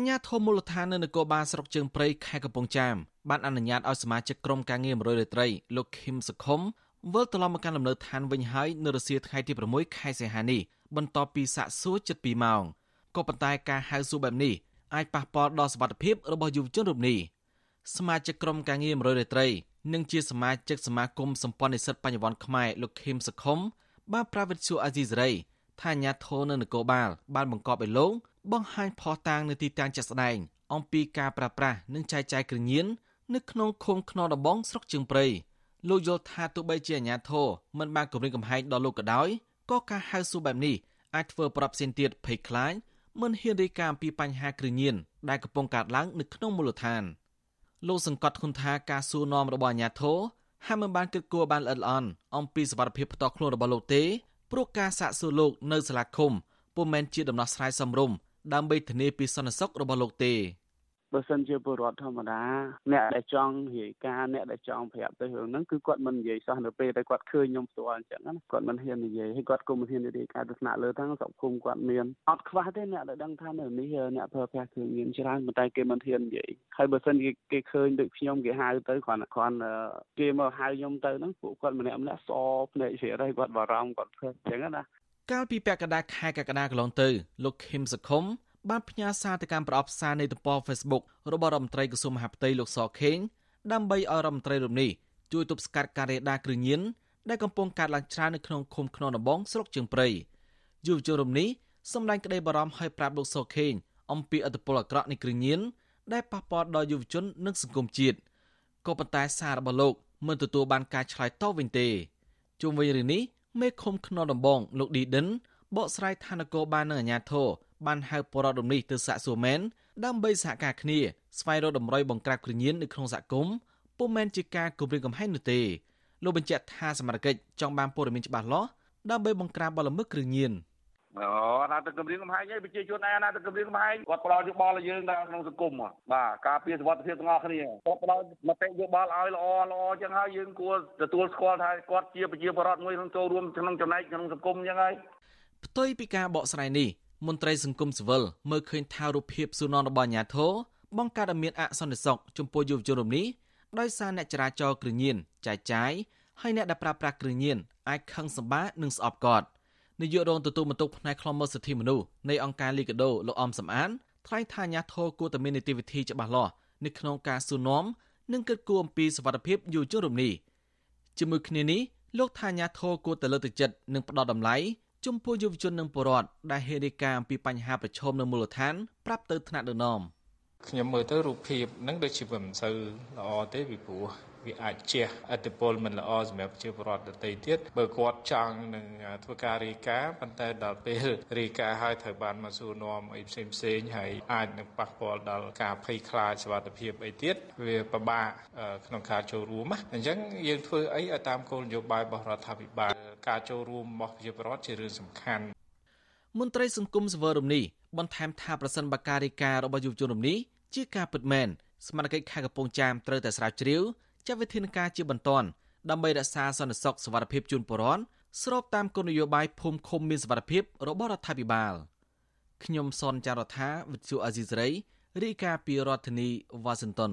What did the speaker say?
អញ្ញាធមូលដ្ឋាននៅនគរបាលស្រុកជើងព្រៃខេត្តកំពង់ចាមបានអនុញ្ញាតឲ្យសមាជិកក្រុមការងារ100រាត្រីលោកឃឹមសុខុមវិលត្រឡប់មកកាន់លំនៅឋានវិញហើយនៅរសៀលថ្ងៃទី6ខែសីហានេះបន្ទាប់ពីសាកសួរជិត2ម៉ោងក៏ប៉ុន្តែការហៅសួរបែបនេះអាចប៉ះពាល់ដល់សុខភាពរបស់យុវជនរូបនេះសមាជិកក្រុមការងារ100រាត្រីនិងជាសមាជិកសមាគមសម្ព័ន្ធនិស្សិតបញ្ញវន្តខ្មែរលោកឃឹមសុខុមបានប្រាវិទ្យាអាស៊ីសេរី ថាអាញាធរនៅនគរបាលបានបង្កប់ឲ្យលោកបង្ហាញផុសតាងនៅទីតាំងជាក់ស្ដែងអំពីការប្រាស្រ័យនិងចែកចាយគ្រឿងញៀននៅក្នុងឃុំខ្នងដំបងស្រុកជើងព្រៃលោកយល់ថាទោះបីជាអាញាធរមិនបានគម្រាមកំហែងដល់លោកក៏ដោយក៏ការហៅសួរបែបនេះអាចធ្វើប្រាប់ផ្សេងទៀតភ័យខ្លាចមិនហ៊ានរាយការណ៍អំពីបញ្ហាគ្រឿងញៀនដែលកំពុងកើតឡើងនៅក្នុងមូលដ្ឋានលោកសង្កត់ធ្ងន់ថាការសួរនាំរបស់អាញាធរហាក់មិនបានគិតគូរបានល្អិតល្អន់អំពីសវត្ថិភាពផ្ទាល់ខ្លួនរបស់លោកទេ ព្រោះការសាកសួរលោកនៅសាលាឃុំពុំមែនជាដំណោះស្រាយសមរម្យដើម្បីធានាពីសន្តិសុខរបស់លោកទេ បើសិនជាពលរដ្ឋធម្មតាអ្នកដែលចង់រាយការណ៍អ្នកដែលចង់ប្រាប់ទៅរឿងហ្នឹងគឺគាត់មិននិយាយសោះនៅពេលដែលគាត់ឃើញខ្ញុំផ្ទាល់អញ្ចឹងណាគាត់មិនហ៊ាននិយាយហើយគាត់ក៏មិនហ៊ានរាយការណ៍ទៅថ្នាក់លើទាំងសង្គមគាត់មានអត់ខ្វះទេអ្នកដែលដឹងថានៅនេះអ្នកប្រើប្រាស់គ្រឿងញៀនច្រើនប៉ុន្តែគេមិនហ៊ាននិយាយហើយបើសិនជាគេឃើញដូចខ្ញុំគេហៅទៅគ្រាន់គ្រាន់គេមកហៅខ្ញុំទៅហ្នឹងពួកគាត់ម្នាក់ម្នាក់សភ្នែកជ្រាហើយគាត់បារម្ភគាត់ភ័យអញ្ចឹងណាកាលពីពាក់កណ្ដាលខែកក្កដាកន្លងទៅលោកឃឹមសខុម បានផ្ញើសារទៅកាន់ប្រអប់សារនៃទំព័រ Facebook របស់រដ្ឋមន្ត្រីក្រសួងមហាផ្ទៃលោកសខេងដើម្បីឲ្យរដ្ឋមន្ត្រីរូបនេះជួយទប់ស្កាត់ការរាលដាលគ្រឿងញៀនដែលកំពុងកើតឡើងច្រើននៅក្នុងឃុំខ្នងដំបងស្រុកជើងព្រៃយុវជនរូបនេះសម្ដែងក្តីបារម្ភឲ្យប្រាប់លោកសខេងអំពីអត្តពលអាក្រក់នៃគ្រឿងញៀនដែលប៉ះពាល់ដល់យុវជននិងសង្គមជាតិក៏ប៉ុន្តែសាររបស់លោកមិនទទួលបានការឆ្លើយតបវិញទេជុំវិញរឿងនេះមេឃុំខ្នងដំបងលោកឌីដិន បកស្រាយថានគរបាលនិងអាជ្ញាធរបានហៅបរិវត្តរំនេះទៅសាកសួរមែនដើម្បីសហការគ្នាស្វែងរកតម្រុយបង្ក្រាបគ្រឿងញៀននៅក្នុងសហគមន៍ពុំមែនជាការគម្រាមកំហែងនោះទេលោកបញ្ជាក់ថាសមត្ថកិច្ចចង់បានព័ត៌មានច្បាស់លាស់ដើម្បីបង្ក្រាបបទល្មើសគ្រឿងញៀនអូណាទៅគម្រាមកំហែងឯងប្រជាជនឯណាទៅគម្រាមកំហែងគាត់ផ្ដល់យោបល់ឲ្យយើងនៅក្នុងសង្គមបាទការពារសុវត្ថិភាពទាំងអស់គ្នាគាត់ផ្ដល់មតិយោបល់ឲ្យល្អល្អចឹងហើយយើងគួរទទួលស្គាល់ថាគាត់ជាប្រជាពលរដ្ឋមួយក្នុងចូលរួមក្នុងចំណែកក្នុងសង្គមចឹងហើយ ផ្ទុយពីការបកស្រាយនេះមន្ត្រីសង្គមស៊ីវិលមើលឃើញថារូបភាពស៊ូណនរបស់អាញាធរបង្កើតឲ្យមានអសន្តិសុខចំពោះយុវជនរំនេះដោយសារអ្នកចរាចរគ្រឿងញៀនចាយចាយហើយអ្នកដែលប្រើប្រាស់គ្រឿងញៀនអាចខឹងសម្បានិងស្អប់កតនាយករងទទួលបន្ទុកផ្នែកខ្លំមើលសិទ្ធិមនុស្សនៃអង្គការលីកាដូលោកអំសំអានថ្លែងថាអាញាធរគួរតែមាននីតិវិធីច្បាស់លាស់នៅក្នុងការស៊ូនាំនិងគិតគូរអំពីសវត្ថិភាពយុវជនរំនេះជាមួយគ្នានេះលោកថាអាញាធរគួរតែលើកទឹកចិត្តនិងផ្ដល់តម្លៃ ចំពោះយុវជននិងពលរដ្ឋដែលហេតុការណ៍អំពីបញ្ហាប្រឈមនៅមូលដ្ឋានប្រាប់ទៅថ្នាក់ដឹកនាំខ្ញុំមើលទៅរូបភាពហ្នឹងដូចជាមិនសូវល្អទេពីព្រោះវាអាចជះអត្តពលមិនល្អសម្រាប់ប្រជាពលរដ្ឋដទៃទៀតបើគាត់ចង់នឹងធ្វើការរាយការណ៍ប៉ុន្តែដល់ពេលរាយការណ៍ហើយត្រូវបានមកសួរនាំអីផ្សេងផ្សេងហើយអាចនឹងប៉ះពាល់ដល់ការភ័យខ្លាចសុវត្ថិភាពអីទៀតវាពិបាកក្នុងការចូលរួមណាអញ្ចឹងយើងធ្វើអីឲ្យតាមគោលនយោបាយរបស់រដ្ឋាភិបាល ការចូលរួមរបស់ប្រជាពលរដ្ឋជារឿងសំខាន់មន្ត្រីសង្គមសវររំនេះបន្ថែមថាប្រសិនបើការរាយការណ៍របស់យុវជនរំនេះជាការពិតមែនសមាជិកខេត្តកំពង់ចាមត្រូវតែស្រាវជ្រាវចាត់វិធានការជាបន្ទាន់ដើម្បីរក្សាសន្តិសុខសวัสดิភាពជូនប្រជាពលរដ្ឋស្របតាមគោលនយោបាយភូមិឃុំមានសวัสดิភាពរបស់រដ្ឋាភិបាលខ្ញុំសនចាររថាវិទ្យុអាស៊ីសេរីរាយការណ៍ពីរដ្ឋធានីវ៉ាស៊ីនតោន